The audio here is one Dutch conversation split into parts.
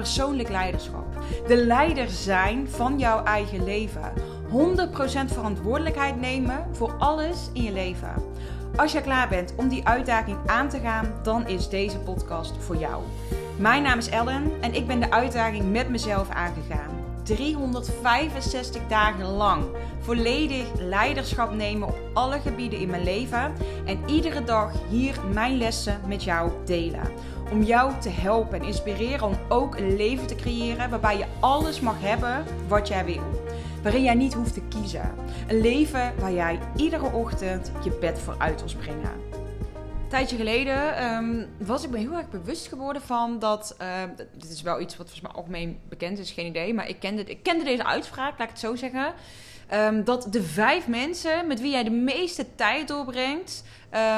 Persoonlijk leiderschap. De leider zijn van jouw eigen leven. 100% verantwoordelijkheid nemen voor alles in je leven. Als je klaar bent om die uitdaging aan te gaan, dan is deze podcast voor jou. Mijn naam is Ellen en ik ben de uitdaging met mezelf aangegaan. 365 dagen lang volledig leiderschap nemen op alle gebieden in mijn leven en iedere dag hier mijn lessen met jou delen. Om jou te helpen en inspireren om ook een leven te creëren waarbij je alles mag hebben wat jij wil waarin jij niet hoeft te kiezen. Een leven waar jij iedere ochtend je bed voor uit wil springen. Een tijdje geleden um, was ik me heel erg bewust geworden van dat. Uh, dit is wel iets wat volgens mij algemeen bekend is, geen idee. Maar ik kende, ik kende deze uitspraak, laat ik het zo zeggen. Um, dat de vijf mensen met wie jij de meeste tijd doorbrengt,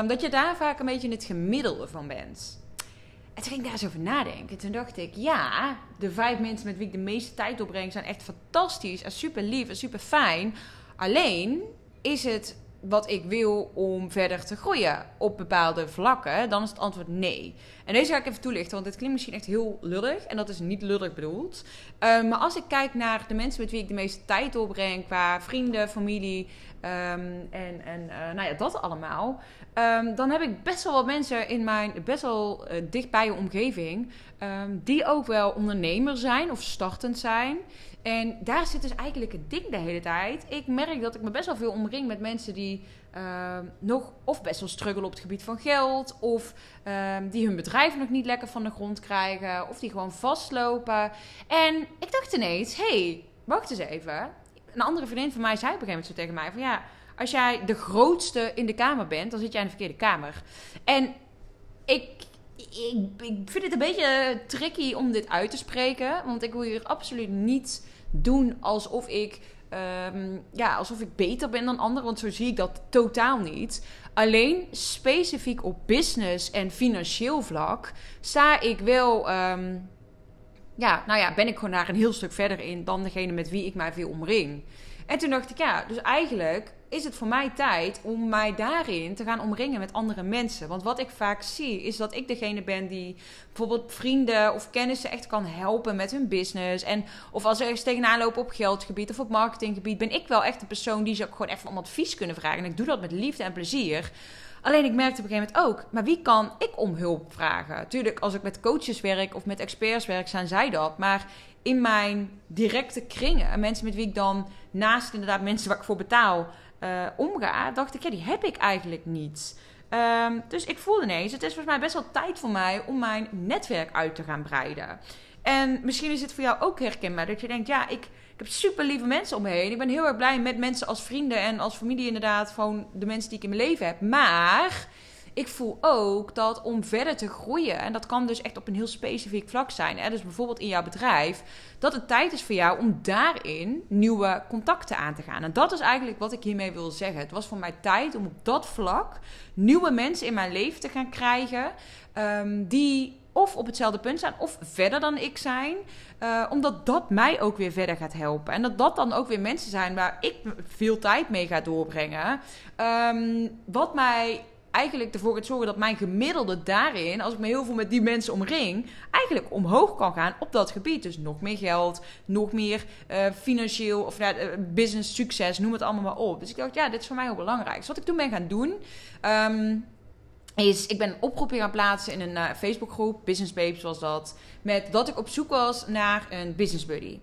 dat je daar vaak een beetje het gemiddelde van bent. En toen ging ik daar eens over nadenken. Toen dacht ik, ja, de vijf mensen met wie ik de meeste tijd doorbreng zijn echt fantastisch en super lief en super fijn. Alleen is het wat ik wil om verder te groeien op bepaalde vlakken, dan is het antwoord nee. En deze ga ik even toelichten, want dit klinkt misschien echt heel lullig. En dat is niet lullig bedoeld. Uh, maar als ik kijk naar de mensen met wie ik de meeste tijd doorbreng, qua vrienden, familie um, en, en uh, nou ja, dat allemaal. Um, dan heb ik best wel wat mensen in mijn best wel uh, dichtbij omgeving. Die ook wel ondernemer zijn of startend zijn. En daar zit dus eigenlijk het ding de hele tijd. Ik merk dat ik me best wel veel omring met mensen die uh, nog of best wel struggelen op het gebied van geld. Of uh, die hun bedrijf nog niet lekker van de grond krijgen. Of die gewoon vastlopen. En ik dacht ineens, hé, hey, wacht eens even. Een andere vriendin van mij zei op een gegeven moment zo tegen mij van ja... Als jij de grootste in de kamer bent, dan zit jij in de verkeerde kamer. En ik ik, ik, vind het een beetje tricky om dit uit te spreken. Want ik wil hier absoluut niet doen alsof ik, um, ja, alsof ik beter ben dan anderen. Want zo zie ik dat totaal niet. Alleen specifiek op business en financieel vlak sta ik wel. Um, ja, nou ja, ben ik gewoon daar een heel stuk verder in dan degene met wie ik mij veel omring. En toen dacht ik, ja, dus eigenlijk is het voor mij tijd om mij daarin te gaan omringen met andere mensen. Want wat ik vaak zie, is dat ik degene ben die bijvoorbeeld vrienden of kennissen echt kan helpen met hun business. En of als ze ergens tegenaan lopen op geldgebied of op marketinggebied, ben ik wel echt de persoon die ze ook gewoon even om advies kunnen vragen. En ik doe dat met liefde en plezier. Alleen ik merkte op een gegeven moment ook, maar wie kan ik om hulp vragen? Tuurlijk, als ik met coaches werk of met experts werk, zijn zij dat. Maar in mijn directe kringen, en mensen met wie ik dan naast inderdaad mensen waar ik voor betaal, uh, omga, dacht ik, ja, die heb ik eigenlijk niet. Um, dus ik voelde ineens, het is volgens mij best wel tijd voor mij om mijn netwerk uit te gaan breiden. En misschien is het voor jou ook herkenbaar dat je denkt, ja, ik, ik heb super lieve mensen om me heen. Ik ben heel erg blij met mensen als vrienden en als familie inderdaad, gewoon de mensen die ik in mijn leven heb. Maar ik voel ook dat om verder te groeien, en dat kan dus echt op een heel specifiek vlak zijn, hè, dus bijvoorbeeld in jouw bedrijf, dat het tijd is voor jou om daarin nieuwe contacten aan te gaan. En dat is eigenlijk wat ik hiermee wil zeggen. Het was voor mij tijd om op dat vlak nieuwe mensen in mijn leven te gaan krijgen, um, die of op hetzelfde punt zijn of verder dan ik zijn. Uh, omdat dat mij ook weer verder gaat helpen. En dat dat dan ook weer mensen zijn waar ik veel tijd mee ga doorbrengen. Um, wat mij eigenlijk ervoor gaat zorgen dat mijn gemiddelde daarin, als ik me heel veel met die mensen omring, eigenlijk omhoog kan gaan op dat gebied. Dus nog meer geld, nog meer uh, financieel of uh, business succes, noem het allemaal maar op. Dus ik dacht, ja, dit is voor mij heel belangrijk. Dus wat ik toen ben gaan doen. Um, is, ik ben een oproep gaan plaatsen in een uh, Facebookgroep, Business Babes was dat, met dat ik op zoek was naar een business buddy.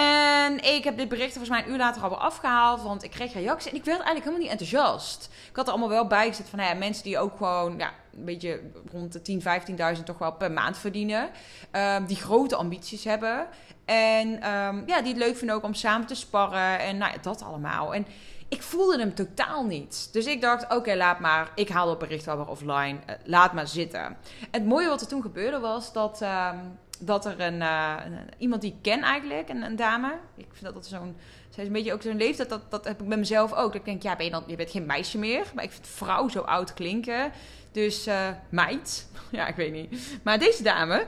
En ik heb dit bericht volgens mij een uur later alweer afgehaald. Want ik kreeg reacties en ik werd eigenlijk helemaal niet enthousiast. Ik had er allemaal wel bij gezet van nou mensen die ook gewoon ja, een beetje rond de 10.000, 15.000 toch wel per maand verdienen. Um, die grote ambities hebben. En um, ja, die het leuk vinden ook om samen te sparren. En nou ja, dat allemaal. En ik voelde hem totaal niet. Dus ik dacht, oké, laat maar. Ik haal het bericht wel weer offline. Uh, laat maar zitten. Het mooie wat er toen gebeurde was dat... Um, dat er een, uh, iemand die ik ken eigenlijk, een, een dame. Ik vind dat dat zo'n. Zij is een beetje ook zo'n leeftijd, dat, dat heb ik bij mezelf ook. Dat ik denk, ja, ben je, dan, je bent geen meisje meer. Maar ik vind vrouw zo oud klinken. Dus uh, meid. Ja, ik weet niet. Maar deze dame,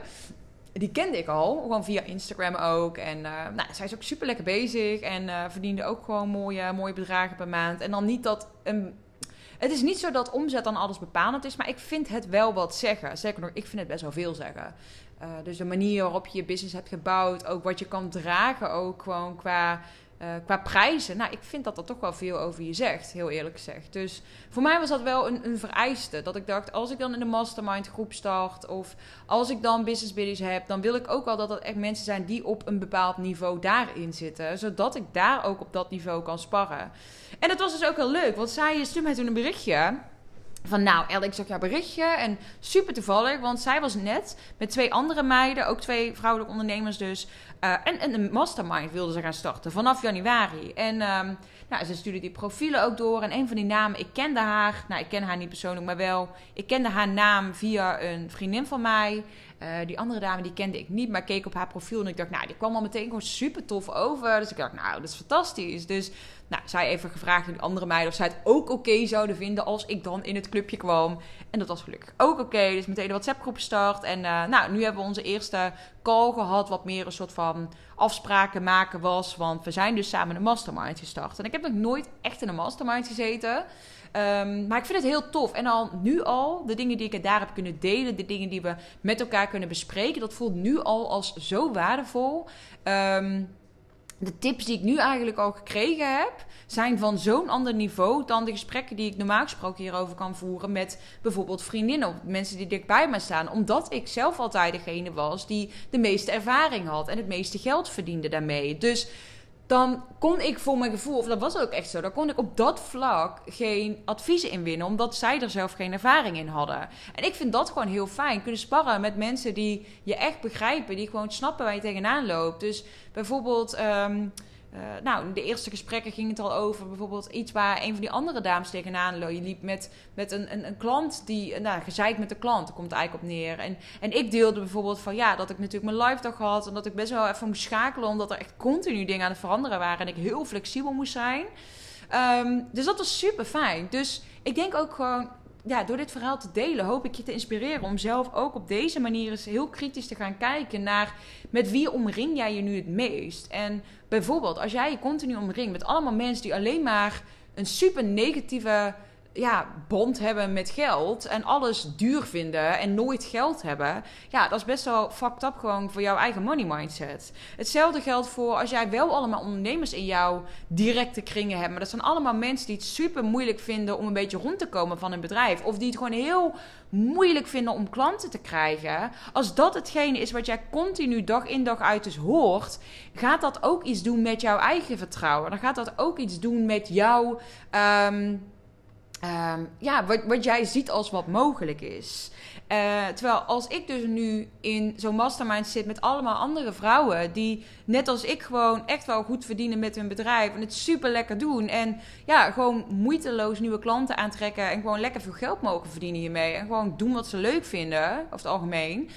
die kende ik al, gewoon via Instagram ook. En uh, nou, zij is ook super lekker bezig en uh, verdiende ook gewoon mooie, mooie bedragen per maand. En dan niet dat een. Het is niet zo dat omzet dan alles bepalend is, maar ik vind het wel wat zeggen. Zeker nog, ik vind het best wel veel zeggen. Uh, dus de manier waarop je je business hebt gebouwd, ook wat je kan dragen, ook gewoon qua uh, qua prijzen, nou, ik vind dat dat toch wel veel over je zegt, heel eerlijk gezegd. Dus voor mij was dat wel een, een vereiste. Dat ik dacht, als ik dan in de mastermind groep start of als ik dan business buddies heb, dan wil ik ook wel dat het echt mensen zijn die op een bepaald niveau daarin zitten. Zodat ik daar ook op dat niveau kan sparren. En dat was dus ook heel leuk, want zij stuurde mij toen een berichtje. Van nou, ik zag jouw berichtje en super toevallig, want zij was net met twee andere meiden, ook twee vrouwelijke ondernemers dus, uh, en, en een mastermind wilde ze gaan starten vanaf januari. En um, nou, ze stuurde die profielen ook door. En een van die namen, ik kende haar. Nou, ik ken haar niet persoonlijk, maar wel. Ik kende haar naam via een vriendin van mij. Uh, die andere dame, die kende ik niet. Maar keek op haar profiel en ik dacht, nou, die kwam al meteen gewoon super tof over. Dus ik dacht, nou, dat is fantastisch. Dus nou, zij even gevraagd aan die andere meiden of zij het ook oké zouden vinden als ik dan in het clubje kwam. En dat was gelukkig ook oké. Dus meteen de WhatsApp-groep gestart. En uh, nou, nu hebben we onze eerste call gehad, wat meer een soort van afspraken maken was. Want we zijn dus samen een mastermind gestart. En ik heb nog nooit echt in een mastermind gezeten. Um, maar ik vind het heel tof. En al nu al, de dingen die ik daar heb kunnen delen, de dingen die we met elkaar kunnen bespreken, dat voelt nu al als zo waardevol. Um, de tips die ik nu eigenlijk al gekregen heb, zijn van zo'n ander niveau dan de gesprekken die ik normaal gesproken hierover kan voeren met bijvoorbeeld vriendinnen of mensen die dichtbij me staan. Omdat ik zelf altijd degene was die de meeste ervaring had en het meeste geld verdiende daarmee. Dus dan kon ik voor mijn gevoel, of dat was ook echt zo, dan kon ik op dat vlak geen adviezen inwinnen, omdat zij er zelf geen ervaring in hadden. En ik vind dat gewoon heel fijn, kunnen sparren met mensen die je echt begrijpen, die gewoon snappen waar je tegenaan loopt. Dus bijvoorbeeld. Um, uh, nou, in de eerste gesprekken ging het al over bijvoorbeeld iets waar een van die andere dames tegenaan liep met, met een, een, een klant die, nou, gezeik met de klant, daar komt eigenlijk op neer. En, en ik deelde bijvoorbeeld van ja, dat ik natuurlijk mijn live dag had en dat ik best wel even moest schakelen, omdat er echt continu dingen aan het veranderen waren en ik heel flexibel moest zijn. Um, dus dat was super fijn. Dus ik denk ook gewoon, ja, door dit verhaal te delen, hoop ik je te inspireren om zelf ook op deze manier eens heel kritisch te gaan kijken naar met wie omring jij je nu het meest. En bijvoorbeeld, als jij je continu omringt met allemaal mensen die alleen maar een super negatieve ja, bond hebben met geld en alles duur vinden en nooit geld hebben, ja, dat is best wel fucked up gewoon voor jouw eigen money mindset. Hetzelfde geldt voor als jij wel allemaal ondernemers in jouw directe kringen hebt, maar dat zijn allemaal mensen die het super moeilijk vinden om een beetje rond te komen van een bedrijf of die het gewoon heel moeilijk vinden om klanten te krijgen. Als dat hetgene is wat jij continu dag in dag uit dus hoort, gaat dat ook iets doen met jouw eigen vertrouwen. Dan gaat dat ook iets doen met jouw um, Um, ja, wat, wat jij ziet als wat mogelijk is. Uh, terwijl als ik dus nu in zo'n mastermind zit met allemaal andere vrouwen die net als ik gewoon echt wel goed verdienen met hun bedrijf en het super lekker doen en ja, gewoon moeiteloos nieuwe klanten aantrekken en gewoon lekker veel geld mogen verdienen hiermee en gewoon doen wat ze leuk vinden, over het algemeen.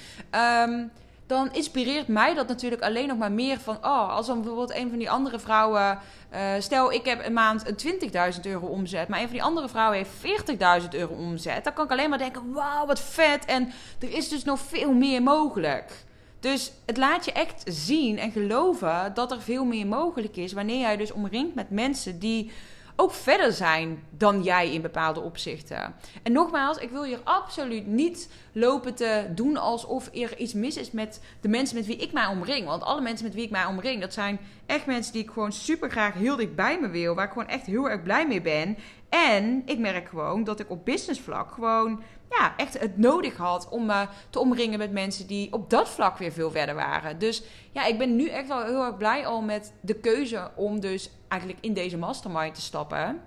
Um, dan inspireert mij dat natuurlijk alleen nog maar meer van, oh, als dan bijvoorbeeld een van die andere vrouwen, uh, stel ik heb een maand een 20.000 euro omzet, maar een van die andere vrouwen heeft 40.000 euro omzet, dan kan ik alleen maar denken, wauw, wat vet en er is dus nog veel meer mogelijk. Dus het laat je echt zien en geloven dat er veel meer mogelijk is wanneer jij dus omringt met mensen die ook verder zijn dan jij in bepaalde opzichten. En nogmaals, ik wil hier absoluut niet lopen te doen alsof er iets mis is met de mensen met wie ik mij omring. Want alle mensen met wie ik mij omring, dat zijn echt mensen die ik gewoon super graag heel dicht bij me wil. Waar ik gewoon echt heel erg blij mee ben. En ik merk gewoon dat ik op businessvlak gewoon ja, echt het nodig had om me te omringen met mensen die op dat vlak weer veel verder waren. Dus ja, ik ben nu echt wel heel erg blij al met de keuze om dus eigenlijk in deze mastermind te stappen.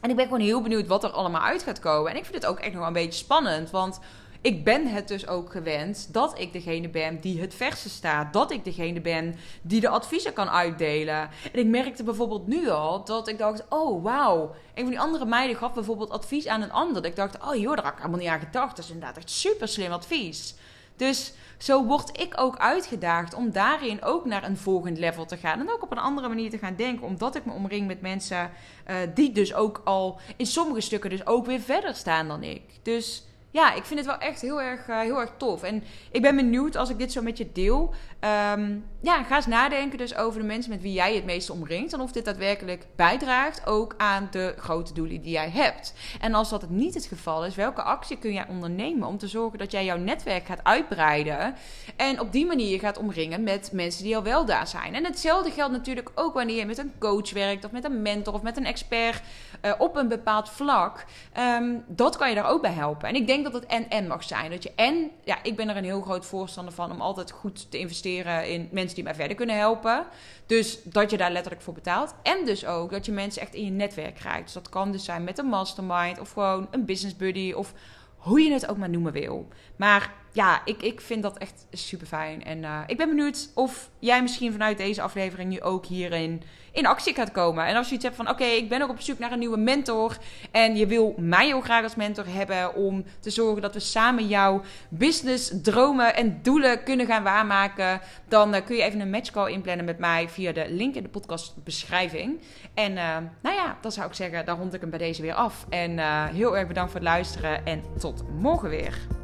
En ik ben gewoon heel benieuwd wat er allemaal uit gaat komen. En ik vind het ook echt nog een beetje spannend, want ik ben het dus ook gewend dat ik degene ben die het verste staat. Dat ik degene ben die de adviezen kan uitdelen. En ik merkte bijvoorbeeld nu al dat ik dacht: oh wauw. Een van die andere meiden gaf bijvoorbeeld advies aan een ander. Ik dacht: oh joh, daar had ik helemaal niet aan gedacht. Dat is inderdaad echt super slim advies. Dus zo word ik ook uitgedaagd om daarin ook naar een volgend level te gaan. En ook op een andere manier te gaan denken. Omdat ik me omring met mensen uh, die dus ook al in sommige stukken dus ook weer verder staan dan ik. Dus ja, ik vind het wel echt heel erg, uh, heel erg tof. En ik ben benieuwd als ik dit zo met je deel. Um, ja, ga eens nadenken dus over de mensen met wie jij het meest omringt. En of dit daadwerkelijk bijdraagt ook aan de grote doelen die jij hebt. En als dat niet het geval is, welke actie kun jij ondernemen om te zorgen dat jij jouw netwerk gaat uitbreiden. En op die manier gaat omringen met mensen die al wel daar zijn. En hetzelfde geldt natuurlijk ook wanneer je met een coach werkt of met een mentor of met een expert uh, op een bepaald vlak. Um, dat kan je daar ook bij helpen. En ik denk dat het en-en mag zijn. Dat je en, ja, ik ben er een heel groot voorstander van om altijd goed te in mensen die mij verder kunnen helpen. Dus dat je daar letterlijk voor betaalt. En dus ook dat je mensen echt in je netwerk krijgt. Dus dat kan dus zijn met een mastermind of gewoon een business buddy of hoe je het ook maar noemen wil. Maar ja, ik, ik vind dat echt super fijn. En uh, ik ben benieuwd of jij misschien vanuit deze aflevering nu ook hierin in actie gaat komen. En als je iets hebt van: oké, ik ben ook op zoek naar een nieuwe mentor. En je wil mij ook graag als mentor hebben om te zorgen dat we samen jouw business, dromen en doelen kunnen gaan waarmaken. Dan uh, kun je even een matchcall inplannen met mij via de link in de podcastbeschrijving. En uh, nou ja, dan zou ik zeggen, daar rond ik hem bij deze weer af. En heel erg bedankt voor het luisteren en tot morgen weer.